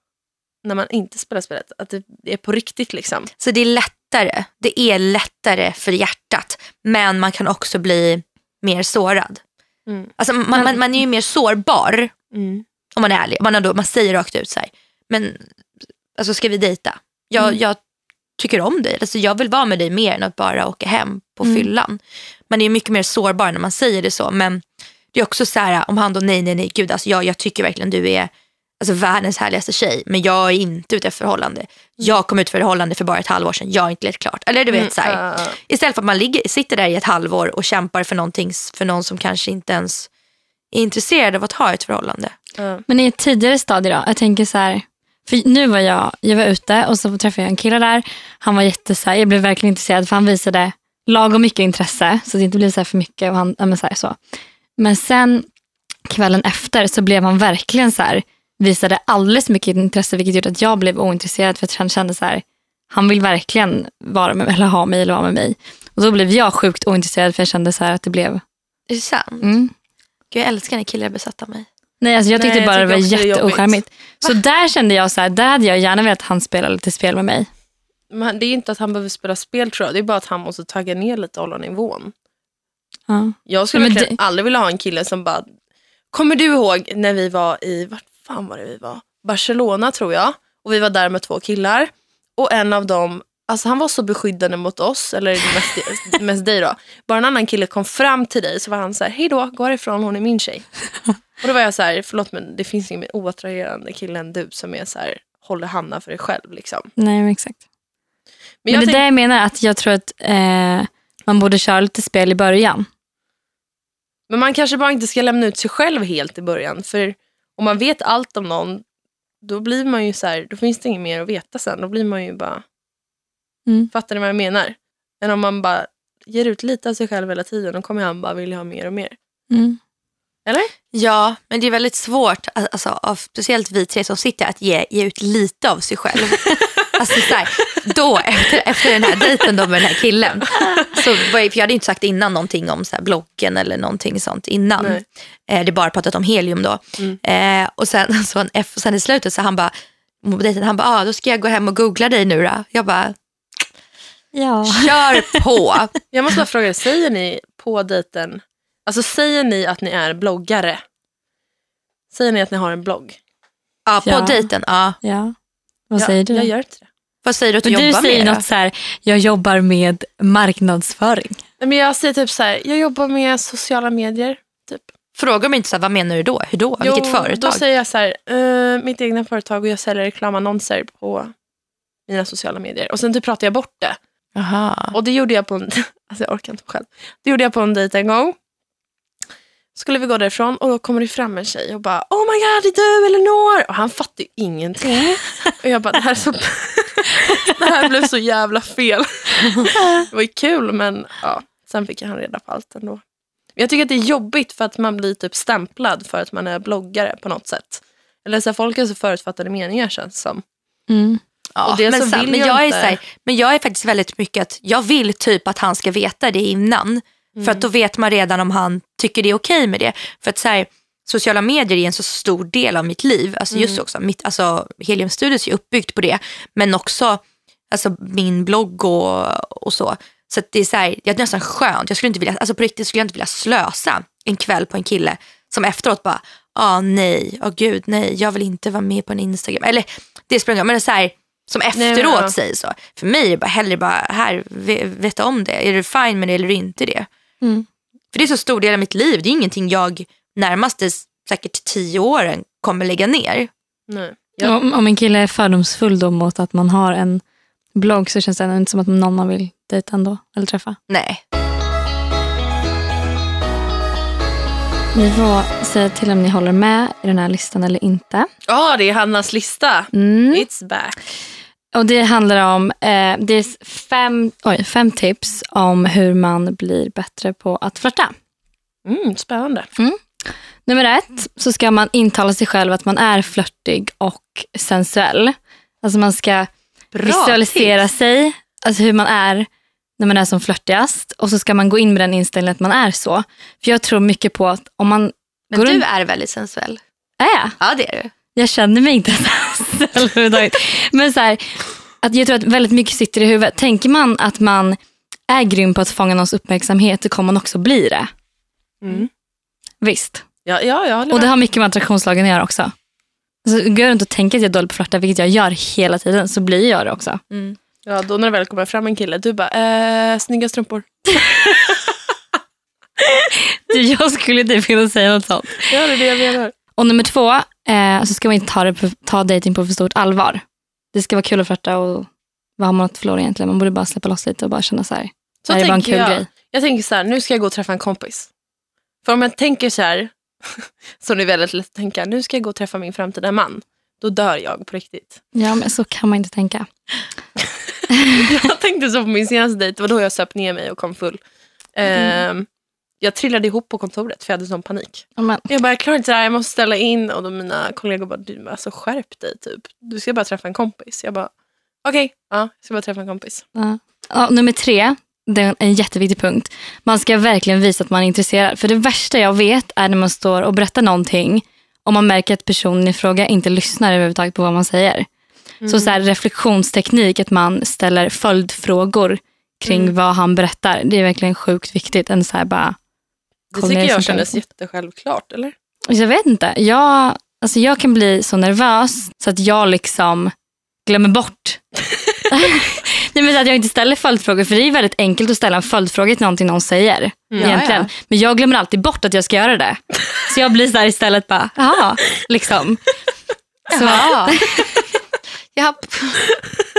när man inte spelar spelet. Att det är på riktigt liksom. Så det är lättare, det är lättare för hjärtat. Men man kan också bli mer sårad. Mm. Alltså, man, man, man är ju mer sårbar om man är ärlig. Man, ändå, man säger rakt ut så här, men alltså, ska vi dejta? Jag, Mm. jag tycker om dig, alltså, jag vill vara med dig mer än att bara åka hem på Mm. fyllan. Man är ju mycket mer sårbar när man säger det så. Men det är också så här, om han då nej, nej, nej, gud, alltså, jag, jag tycker verkligen du är alltså, världens härligaste tjej. Men jag är inte ute efter förhållande. Jag kom ut för förhållande för bara ett halvår sedan, jag är inte lett klart. Eller du vet så här, Mm, ja. Istället för att man ligger, sitter där i ett halvår och kämpar för någonting för någon som kanske inte ens är intresserad av att ha ett förhållande. Ja. Men i ett tidigare stadie då? Jag tänker så här. För nu var jag, jag var ute och så träffade jag en kille där. Han var jätte så här, jag blev verkligen intresserad för han visade lagom mycket intresse. Så det inte blev så här för mycket. Och han, ja, men, så här, så. men sen kvällen efter så blev han verkligen så här, visade alldeles för mycket intresse vilket gjorde att jag blev ointresserad för att han kände så här, han vill verkligen vara med, eller ha mig eller vara med mig. Och då blev jag sjukt ointresserad för jag kände så här att det blev, Är det sant? mm. Gud, jag älskar när killar är besatta av mig. Nej, alltså jag tyckte Nej, jag bara det var också det jobbigt. jätteocharmigt. Så där kände jag så här, där hade jag gärna velat att han spelade lite spel med mig. Men det är inte att han behöver spela spel tror jag. Det är bara att han måste tagga ner lite och hålla nivån. Ja. Jag skulle Men verkligen det- aldrig vilja ha en kille som bara... Kommer du ihåg när vi var i, vart fan var det vi var? Barcelona tror jag. Och vi var där med två killar. Och en av dem, alltså han var så beskyddande mot oss, eller mest, mest dig då. Bara en annan kille kom fram till dig så var han så här, hej då, gå härifrån, hon är min tjej. Och då var jag så här, förlåt men det finns ingen mer oattraherande kille än du som är så här, håller Hanna för dig själv liksom. Nej, men exakt. Men Men, det är tänk, där jag menar att jag tror att eh, man borde köra lite spel i början. men man kanske bara inte ska lämna ut sig själv helt i början. För om man vet allt om någon, då blir man ju så här, då finns det inget mer att veta sen. Då blir man ju bara, Mm. fattar ni vad jag menar? Men om man bara ger ut lite av sig själv hela tiden, då kommer han bara vilja ha mer och mer. Mm. Eller? Ja, men det är väldigt svårt, alltså, av, speciellt vi tre som sitter här, att ge, ge ut lite av sig själv. Alltså så här, då efter, efter den här dejten då med den här killen. Så var jag, för jag hade inte sagt innan någonting om så här bloggen eller någonting sånt innan. Nej. Eh, det är bara pratat om helium då. Eh, och sen, så, en- sen i slutet så han bara, dejten, han bara, ah, då ska jag gå hem och googla dig nu då. Jag bara, Ja. kör på. Jag måste bara fråga, er, säger ni på dejten, alltså säger ni att ni är bloggare? Säger ni att ni har en blogg? Ja, på Ja. dejten, ja. ja. Vad Ja, säger du? Jag gör inte det. Vad säger du att du du jobbar säger med? då? något så här, jag jobbar med marknadsföring. Nej, Men jag säger typ så här, jag jobbar med sociala medier. Typ. Frågar de inte så här, vad menar du då? Hur då? Vilket Jo, företag? Då säger jag så här, eh, mitt egna företag och jag säljer reklamannonser på mina sociala medier. Och sen typ pratar jag bort det. Aha. Och det gjorde jag på en, alltså jag orkar inte själv. Det gjorde jag på en dejt en gång. Skulle vi gå därifrån och då kommer det fram en tjej och bara Oh my god, det är du Elinor! Och han fattar ju ingenting. Och jag bara, det här, är så, det här blev så jävla fel. Det var ju kul men ja, sen fick han reda på allt ändå. Jag tycker att det är jobbigt för att man blir typ stämplad för att man är bloggare på något sätt. Eller så här, folk har så förutfattade meningar känns som. Mm. Ja, men, så sen, men, jag jag är så här, men jag är faktiskt väldigt mycket att jag vill typ att han ska veta det innan. För att då vet man redan om han tycker det är okej med det. För att så här, sociala medier är en så stor del av mitt liv. Alltså just också, mitt, alltså, Helium Studios är uppbyggt på det. Men också alltså, min blogg och, och så. Så att det är så här, det är nästan skönt. Jag skulle inte vilja, alltså på riktigt skulle jag inte vilja slösa en kväll på en kille som efteråt bara, ah nej, åh gud nej, jag vill inte vara med på en Instagram. Eller det spelar ingen men det är så här, som efteråt ja. säger så. För mig är det bara hellre bara, här, ve- veta om det. Är du fine med det eller inte det? Mm. För det är så stor del av mitt liv. Det är ingenting jag närmaste säkert tio åren kommer lägga ner. Nej. Ja. Om, om en kille är fördomsfull då mot att man har en blogg så känns det ändå inte som att någon man vill dejta ändå eller träffa. Nej. Ni får säga till om ni håller med i den här listan eller inte. Ja, det är Hannas lista. Mm. It's back. Och Det handlar om eh, det är fem, oj, fem tips om hur man blir bättre på att flirta. Mm, spännande. Nummer ett så ska man intala sig själv att man är flörtig och sensuell. Alltså man ska Bra visualisera tips. sig, alltså hur man är när man är som flörtigast. Och så ska man gå in med den inställningen att man är så. För jag tror mycket på att om man Men du runt... är väldigt sensuell. Är jag? Ja det är du. Jag känner mig inte sensuell. Men så här, att jag tror att väldigt mycket sitter i huvudet. Tänker man att man är grym på att fånga någons uppmärksamhet så kommer man också bli det. Mm. Visst. Ja, ja, jag håller Och det med. har mycket med attraktionslagen att göra också. Alltså, går jag runt och tänker att jag är dålig på att flörta, vilket jag gör hela tiden, så blir jag det också. Ja, då när det väl kommer fram en kille, du bara, eh, snygga strumpor. Du, Jag skulle inte kunna säga något sånt. Ja, det är det jag menar. Och nummer två, eh, så ska man inte ta, det på, ta dating på för stort allvar. Det ska vara kul att flörta och vad har man att förlora egentligen? Man borde bara släppa loss lite och bara känna så här. Så det här är bara en kul jag. grej. Jag tänker så här, nu ska jag gå och träffa en kompis. För om jag tänker så här, som det är väldigt lätt att tänka, nu ska jag gå och träffa min framtida man. Då dör jag på riktigt. Ja, men så kan man inte tänka. Jag tänkte så på min senaste dejt, det var då jag söp ner mig och kom full. Ehm, jag trillade ihop på kontoret för jag hade sån panik. Ja, Men, Jag bara, jag klarar inte det här, jag måste ställa in. Och då mina kollegor bara, du alltså, skärp dig typ. Du ska bara träffa en kompis. Jag bara, okej, ja, jag ska bara träffa en kompis. ja. Ja, nummer tre, det är en jätteviktig punkt. Man ska verkligen visa att man är intresserad. För det värsta jag vet är när man står och berättar någonting och man märker att personen i fråga inte lyssnar överhuvudtaget på vad man säger. Så, så här, reflektionsteknik, att man ställer följdfrågor kring vad han berättar. Det är verkligen sjukt viktigt. En så här bara, Det tycker er jag kändes jättesjälvklart, eller? jag vet inte. Jag, alltså jag kan bli så nervös så att jag liksom glömmer bort. Nej, men att jag inte ställer följdfrågor. För det är väldigt enkelt att ställa en följdfråga till någonting någon säger. egentligen. ja. Men jag glömmer alltid bort att jag ska göra det. Så jag blir så här istället bara, jaha, liksom. Så, Ja. ja.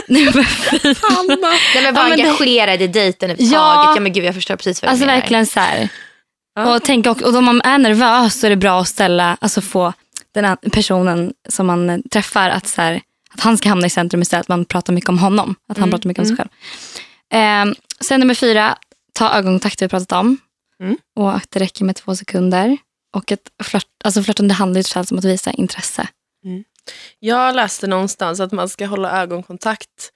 nummer fyra. Nej, men var Ja, men det- engagerad i dejten överhuvudtaget. Ja. Ja. men gud, jag förstår precis vad du Alltså menar. verkligen så här. Ja. Och, tänk, och, och om man är nervös så är det bra att ställa, alltså få den personen som man träffar att, så här, att han ska hamna i centrum istället. Att man pratar mycket om honom. Att han pratar mycket om sig själv. Ehm, sen nummer fyra, ta ögonkontakt vi pratat om. Mm. Och att det räcker med två sekunder. Och att flört, alltså flörtande handlar ju om att visa intresse. Mm. Jag läste någonstans att man ska hålla ögonkontakt.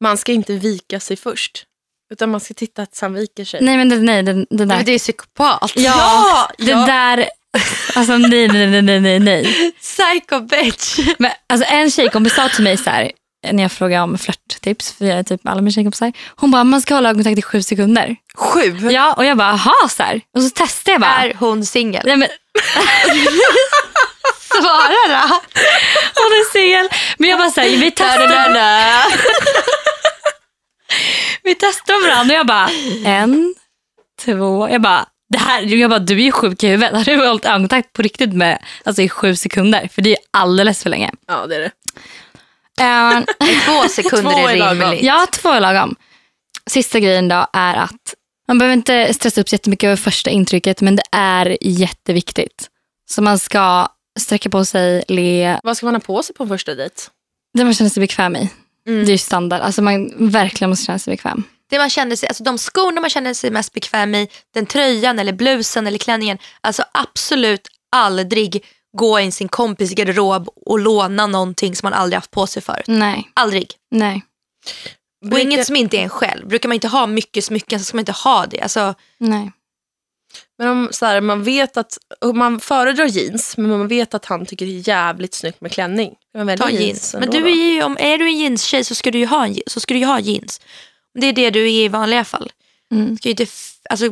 Man ska inte vika sig först. Utan man ska titta att han viker sig. Nej men det, nej, det, det där. Men det är psykopat. Ja, det ja. där. Alltså nej, nej, nej, nej, nej. Psycho bitch. Men, alltså, en tjejkompis sa till mig så här, när jag frågade om flörttips för typ alla mina tjejkompisar. Hon bara, man ska hålla ögonkontakt i sju sekunder. Sju? Ja, och jag bara, aha, så här. Och så testade jag bara. Är hon singel? Nej, men, Svara då. hon är singel. Men jag bara så här, vi testade, vi testade varandra och jag bara, en, två, jag bara, det här, jag bara, du är ju sjuk i huvudet. Har du hållit ögonkontakt på riktigt med, alltså i sju sekunder? För det är alldeles för länge. Ja, det är det. Eh, Två sekunder Två är rimligt. Ja, två är lagom. Sista grejen då är att man behöver inte stressa upp sig jättemycket över första intrycket men det är jätteviktigt. Så man ska sträcka på sig, le, Vad ska man ha på sig på en första dejt? det man känner sig bekväm i. Mm. Det är ju standard. Alltså man verkligen måste känna sig bekväm. Det man känner sig, alltså de skorna man känner sig mest bekväm i, den tröjan eller blusen eller klänningen. Alltså absolut aldrig gå in sin kompis garderob och låna någonting som man aldrig haft på sig förut. Nej, Aldrig. nej, Och inget som inte är en själv. Brukar man inte ha mycket smycken så ska man inte ha det. Alltså, nej. Men om så här, man vet att om man föredrar jeans, men man vet att han tycker det är jävligt snyggt med klänning. Man ta jeans. Men ändå du är, ju, om, är du en jeanstjej så ska du ju ha, en, så ska du ju ha jeans. Det är det du är i vanliga fall. Mm. Du ska ju inte alltså,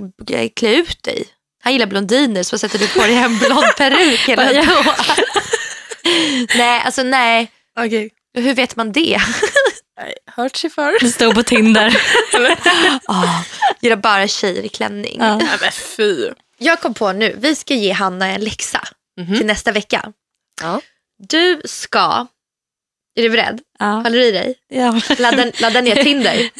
klä ut dig. Han gillar blondiner så sätter du på dig en blond peruk eller vadå? nej, alltså nej. Okej. Hur vet man det? Nej, Hört sig för. Det stod på Tinder. Oh, gillar bara tjejer i klänning. Ja. Nej men fy. Jag kom på nu, vi ska ge Hanna en läxa Mhm. till nästa vecka. Ja. Du ska, är du beredd? Ja. Håller du i dig? Ja. Ladda, ladda ner Tinder.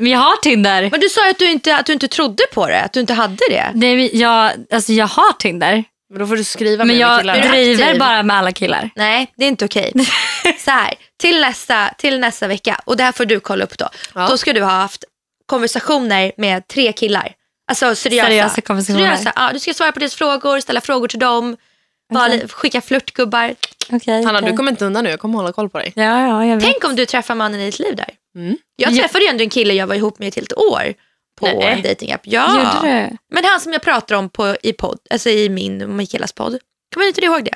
Men jag har Tinder. Men du sa ju att du, inte, att du inte trodde på det, att du inte hade det. Nej, jag, alltså jag har Tinder. Men då får du skriva Men med jag killar. du driver bara med alla killar. Nej, det är inte okej. Så här, till nästa, till nästa vecka, och det här får du kolla upp då. Ja. Då ska du ha haft konversationer med tre killar. Alltså seriösa. Seriösa konversationer. seriösa. Ja, du ska svara på deras frågor, ställa frågor till dem, bara li- skicka flörtgubbar. Okay, Hanna, du kommer inte undan nu. Jag kommer hålla koll på dig. Ja, ja, jag vet. Tänk om du träffar mannen i ditt liv där. Mm. Jag Ja. träffade ju ändå en kille jag var ihop med ett helt år på Nej. en datingapp. Ja. Men han som jag pratar om på, i, podd, alltså i min och Mikaelas podd. Kommer inte du ihåg det?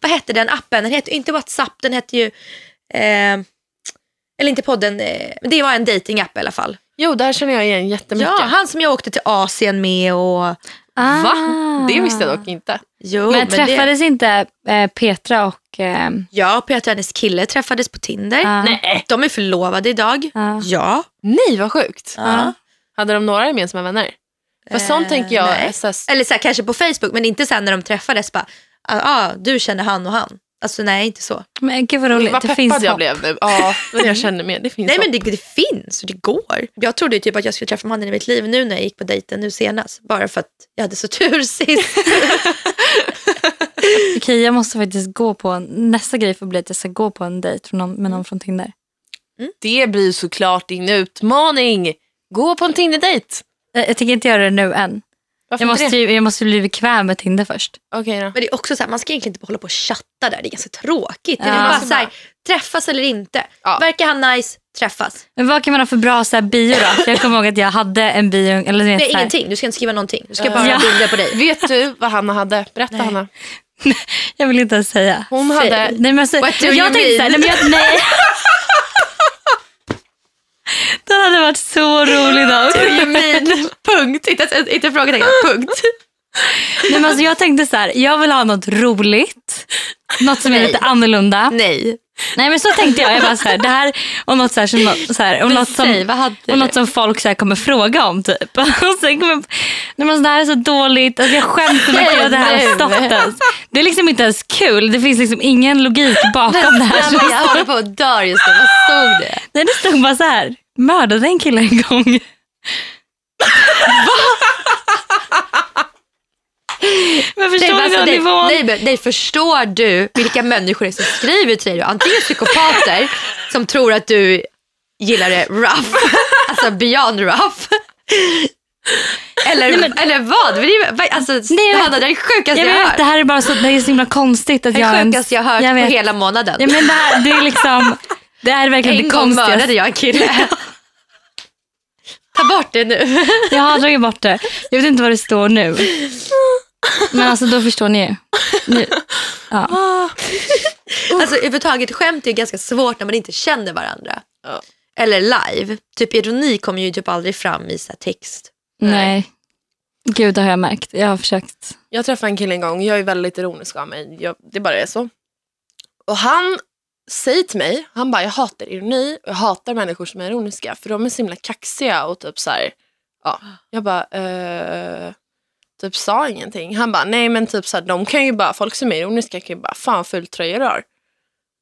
Vad hette den appen? Den hette inte WhatsApp, den hette ju... Eh, eller inte podden, eh, det var en datingapp i alla fall. Jo, där känner jag igen jättemycket. Ja, han som jag åkte till Asien med och... Ah. Va? Det visste jag dock inte. Jo, Men det, träffades inte eh, Petra och... Eh, Ja, Peter och hennes kille träffades på Tinder. ah, Nej. De är förlovade idag. ah. Ja. Nej, vad sjukt. Ja. Hade de några gemensamma vänner? För sånt Eh, tänker jag så här, Eller så här, kanske på Facebook, men inte sen när de träffades. Bara, ah, ah, du känner han och han. Alltså nej, inte så. Men gud vad roligt. vad det peppad finns jag hopp. blev nu. Ja, men jag känner mer. Det finns Nej men hopp. det, det finns och det går. Jag trodde ju typ att jag skulle träffa mannen i mitt liv nu när jag gick på dejten nu senast. Bara för att jag hade så tur sist. Okej, jag måste faktiskt gå på... en- Nästa grej får bli att jag ska gå på en dejt med någon, med någon från Tinder. Det blir såklart din utmaning. Gå på en Tinder-dejt. Jag, jag tänker inte göra det nu än. Varför Jag måste, ju, jag måste bli bekväm med Tinder först. Okej då. Men det är också så här, man ska egentligen inte hålla på och chatta där. Det är ganska tråkigt. Det är Ja. bara så här, träffas eller inte. Ja. Verkar han nice, träffas. Men vad kan man ha för bra så här, bio då? För jag kommer ihåg att jag hade en bio. Eller, du vet, Nej, ingenting. Du ska inte skriva någonting. Du ska bara Ja. ha bilder på dig. Vet du vad Hanna hade? Berätta Nej. Hanna. Jag vill inte ens säga. Hon hade... Nej, men alltså, What do jag you tänkte så här, nej, men jag, nej. Varit så roligt dock. You mean, punkt. Inte, inte frågetecken, punkt. Nej, men alltså, jag tänkte så här, jag vill ha något roligt. Något som är Nej. lite annorlunda. Nej. Nej men så tänkte jag. jag bara, så här, det här, och något, så här, som, så här, och något, som, och något som folk så här, kommer fråga om. Typ. Och sen kommer, nej, men, så det här är så dåligt. Alltså, jag skäms så mycket att det här har stått ens. Det är liksom inte ens kul. Det finns liksom ingen logik bakom det här. du? Jag håller på att dö just nu. Vad stod det? Nej, det stod bara så här. Mördade en kille en gång. Men förstår Nej, alltså, nej, nivån? nej, men- nej, förstår du vilka människor det är som skriver till dig? Antingen psykopater som tror att du gillar det rough, alltså beyond rough. Eller, eller vad? Men det är- Alltså, Nej, jag Hanna, det är det sjukaste Jag jag, vet, hört. det här är bara så, det är så himla konstigt att Det är ens- sjukaste jag har hört jag på hela månaden. Ja, men det, här, det är liksom, det är verkligen en det gång mördade jag en kille. Ta bort det nu. Jag har dragit bort det. Jag vet inte vad det står nu. Men alltså då förstår ni ju. Nu. Ja. Alltså överhuvudtaget skämt är ju ganska svårt när man inte känner varandra. Ja. Eller live. Typ ironi kommer ju typ aldrig fram i så här text. Nej. Gud, det har jag märkt. Jag har försökt. Jag träffade en kille en gång, jag är väldigt ironisk av mig. Jag, det bara är så. Och han säger till mig, han bara jag hatar ironi och jag hatar människor som är ironiska för de är så himla kaxiga och typ så här, ja. Jag bara, eh, typ sa ingenting. Han bara, nej men typ så här, de kan ju bara, folk som är ironiska kan ju bara, fan ful tröja du har.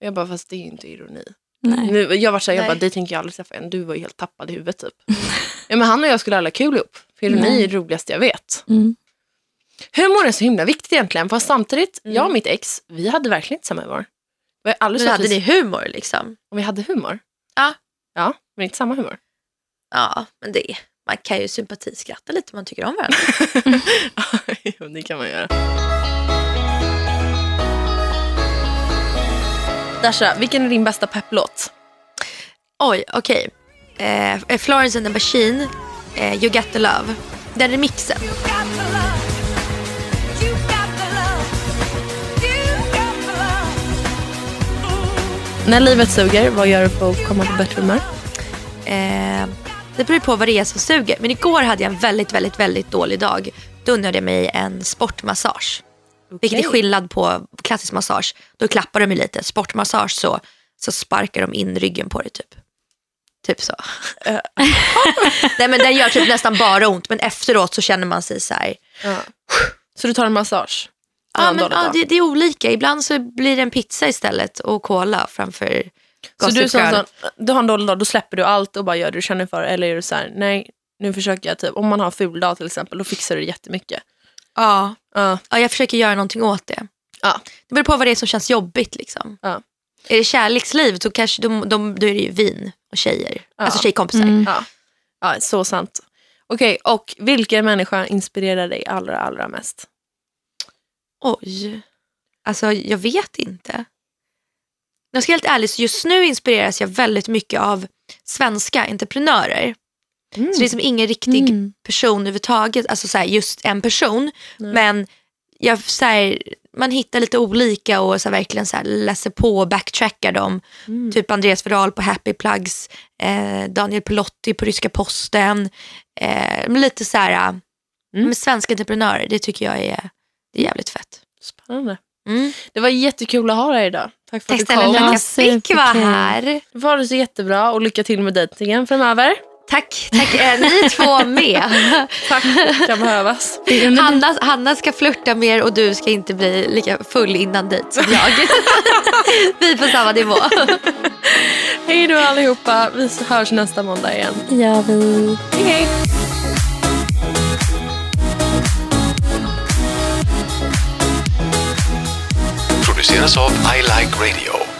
Och jag bara, fast det är ju inte ironi. Nej. Nu, jag var så här, jag Nej. bara, dig tänker jag aldrig träffa igen, du var ju helt tappad i huvudet typ. ja, men han och jag skulle alla kul ihop, för ironi är det roligaste jag vet. Mm. Humor är så himla viktigt egentligen. Fast samtidigt, jag och mitt ex, vi hade verkligen inte samma humor. Men så hade ni humor liksom? om vi hade humor. Ja. Ja, men inte samma humor. Ja, men det man kan ju sympatiskratta lite om man tycker om varandra. jo, det kan man göra. Dasha, vilken är din bästa pepplåt? Oj, okej. Eh, Florence and the Machine, eh, You Got The Love. Den remixen. När livet suger, vad gör du för att komma på bättre humör? Eh, det beror på vad det är som suger. Men igår hade jag en väldigt, väldigt, väldigt dålig dag. Då unnade jag mig en sportmassage. Vilket är skillnad på klassisk massage. Då klappar de ju lite. Sportmassage så, så sparkar de in ryggen på dig typ. Typ så. Nej men den gör typ nästan bara ont. Men efteråt så känner man sig så här. Ja. Så du tar en massage? Ja, en men, ja, det, det är olika. Ibland så blir det en pizza istället och cola framför Så du, sån, sån, du har en dålig dag, då släpper du allt och bara gör det du känner för? Eller är du så här, nej, nu försöker jag typ, om man har en ful dag till exempel, då fixar du det jättemycket. Ja. Ja. ja, jag försöker göra någonting åt det. Ja. Det beror på vad det är som känns jobbigt. Liksom. Ja. Är det kärleksliv så kanske de, de, då är det ju vin och tjejer. Ja. Alltså tjejkompisar. Mm. Ja, ja så sant. Okej, och vilken människa inspirerar dig allra, allra mest? Oj. Alltså jag vet inte. Jag ska vara helt ärlig, så just nu inspireras jag väldigt mycket av svenska entreprenörer. Så det är som ingen riktig Mm. person överhuvudtaget, alltså så här, just en person. Men jag, så här, man hittar lite olika och så här, verkligen så här, läser på och backtrackar dem. Typ Andreas Vidal på Happy Plugs, eh, Daniel Pelotti på Ryska Posten. Eh, lite så här, med svenska entreprenörer, det tycker jag är, det är jävligt fett. Spännande. Mm. Det var jättekul att ha dig idag. Tack för Tack att du snälla kom. för att Ja, jag fick vara här. Du får ha det så jättebra och lycka till med dejtingen framöver. Tack, tack. Eh, ni två med. Tack, kan behövas. Hanna, Hanna ska flirta mer och du ska inte bli lika full innan dejt som jag. Vi är på samma nivå. Hej då allihopa, vi hörs nästa måndag igen. Ja, vi... Hej hej! Produceras av I Like Radio.